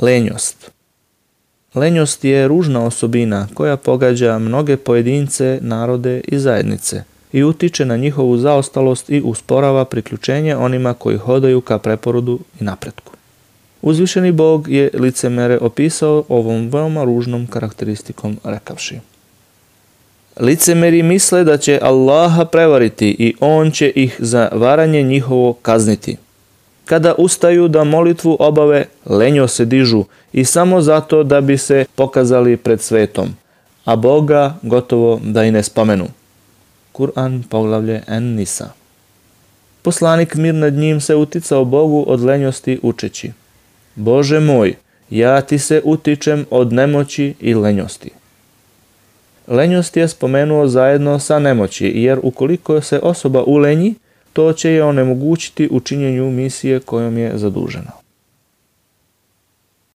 Lenjost Lenjost je ružna osobina koja pogađa mnoge pojedince, narode i zajednice i utiče na njihovu zaostalost i usporava priključenje onima koji hodaju ka preporodu i napretku. Uzvišeni Bog je licemere opisao ovom veoma ružnom karakteristikom rekavši. Licemeri misle da će Allaha prevariti i On će ih za varanje njihovo kazniti – kada ustaju da molitvu obave, lenjo se dižu i samo zato da bi se pokazali pred svetom, a Boga gotovo da i ne spomenu. Kur'an poglavlje En-Nisa Poslanik mir nad njim se uticao Bogu od lenjosti učeći. Bože moj, ja ti se utičem od nemoći i lenjosti. Lenjost je spomenuo zajedno sa nemoći, jer ukoliko se osoba ulenji, to će je onemogućiti u činjenju misije kojom je zadužena.